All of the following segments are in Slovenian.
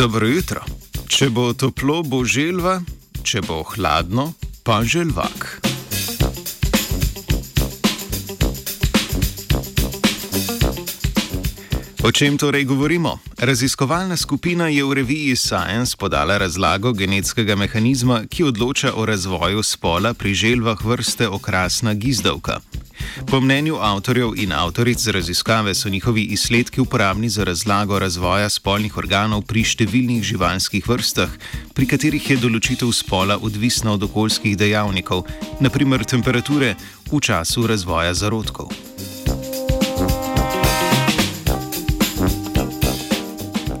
Dobro jutro. Če bo toplo, bo želva, če bo hladno, pa želvak. O čem torej govorimo? Raziskovalna skupina je v reviji Science podala razlago genetskega mehanizma, ki odloča o razvoju spola pri želvah vrste okrasna gizdavka. Po mnenju avtorjev in avtoric raziskave so njihovi izsledki uporabni za razlago razvoja spolnih organov pri številnih živalskih vrstah, pri katerih je določitev spola odvisna od okoljskih dejavnikov, naprimer temperature v času razvoja zarodkov.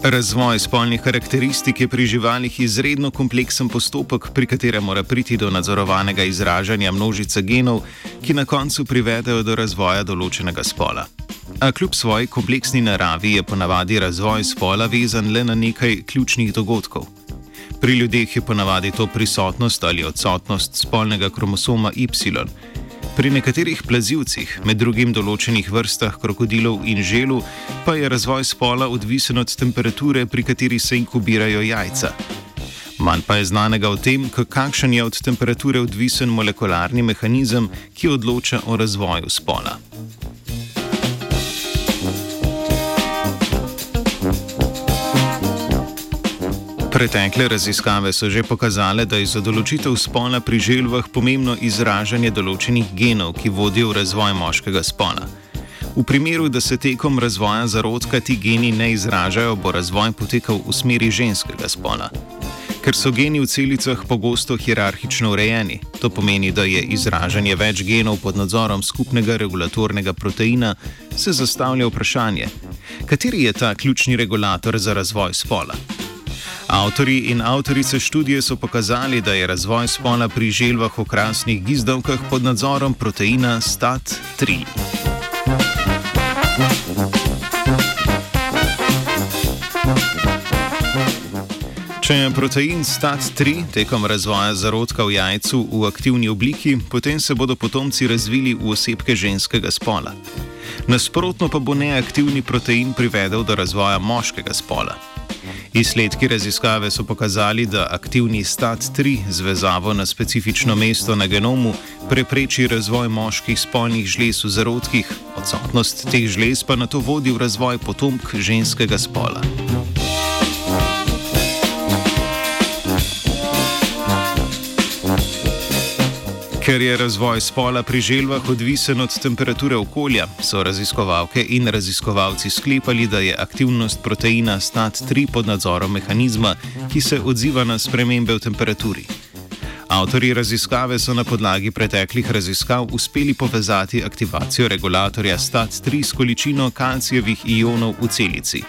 Razvoj spolnih karakteristik je pri živalih izredno kompleksen postopek, pri katerem mora priti do nadzorovanega izražanja množice genov, ki na koncu privedejo do razvoja določenega spola. A kljub svoji kompleksni naravi je ponavadi razvoj spola vezan le na nekaj ključnih dogodkov. Pri ljudeh je ponavadi to prisotnost ali odsotnost spolnega kromosoma Y. Pri nekaterih plazivcih, med drugim določenih vrstah krokodilov in želu, pa je razvoj spola odvisen od temperature, pri kateri se inkubirajo jajca. Manj pa je znanega o tem, kakšen je od temperature odvisen molekularni mehanizem, ki odloča o razvoju spola. Pretekle raziskave so že pokazale, da je za določitev spola pri želvah pomembno izražanje določenih genov, ki vodijo v razvoj moškega spola. V primeru, da se tekom razvoja zarodka ti geni ne izražajo, bo razvoj potekal v smeri ženskega spola. Ker so geni v celicah pogosto hierarhično urejeni, to pomeni, da je izražanje več genov pod nadzorom skupnega regulatornega proteina, se zastavlja vprašanje, kateri je ta ključni regulator za razvoj spola. Avtori in avtorice študije so pokazali, da je razvoj spola pri želvah v krasnih gizdavkah pod nadzorom proteina STAT3. Če je protein STAT3 tekom razvoja zarodka v jajcu v aktivni obliki, potem se bodo potomci razvili v osebke ženskega spola. Nasprotno pa bo neaktivni protein privedel do razvoja moškega spola. Izsledki raziskave so pokazali, da aktivni STAT-3 z vezavo na specifično mesto na genomu prepreči razvoj moških spolnih žlez v zarodkih, odsotnost teh žlez pa na to vodi v razvoj potomk ženskega spola. Ker je razvoj spola pri želvah odvisen od temperature okolja, so raziskovalke in raziskovalci sklepali, da je aktivnost proteina STAT3 pod nadzorom mehanizma, ki se odziva na spremembe v temperaturi. Avtori raziskave so na podlagi preteklih raziskav uspeli povezati aktivacijo regulatorja STAT3 s količino kalcijevih ionov v celici.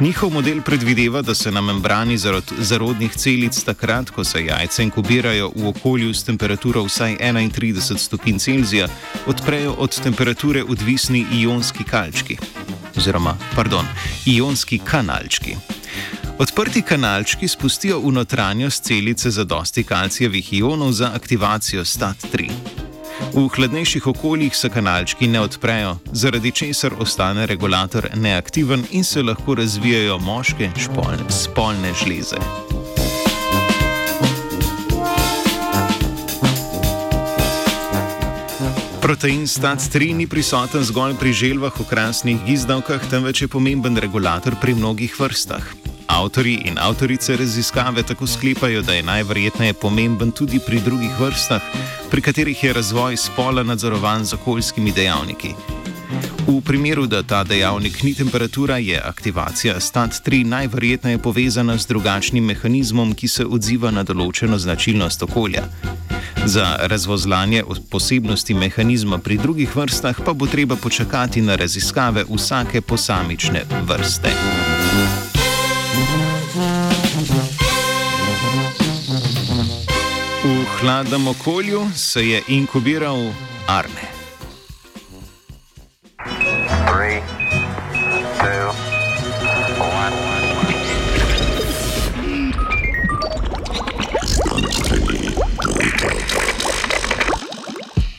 Njihov model predvideva, da se na membrani zarod, zarodnih celic takrat, ko se jajce inkubirajo v okolju s temperaturo vsaj 31 stopinj Celzija, odprejo od temperature odvisni ionski kalčki. Oziroma, pardon, ionski kanalčki. Odprti kanalčki spustijo v notranjost celice za dosti kalcijevih ionov za aktivacijo STAT3. V hladnejših okoljih se kanalčki ne odprejo, zaradi česar ostane regulator neaktiven in se lahko razvijajo moške špolne, spolne žleze. Protein STAT3 ni prisoten zgolj pri želvah v krasnih gizdavkah, temveč je pomemben regulator pri mnogih vrstah. Avtori in avtorice raziskave tako sklepajo, da je najverjetneje pomemben tudi pri drugih vrstah, pri katerih je razvoj spola nadzorovan z okoljskimi dejavniki. V primeru, da ta dejavnik ni temperatura, je aktivacija STAT3 najverjetneje povezana z drugačnim mehanizmom, ki se odziva na določeno značilnost okolja. Za razvozlanje posebnosti mehanizma pri drugih vrstah pa bo treba počakati na raziskave vsake posamične vrste. V hladnem okolju se je inkubiral Arne.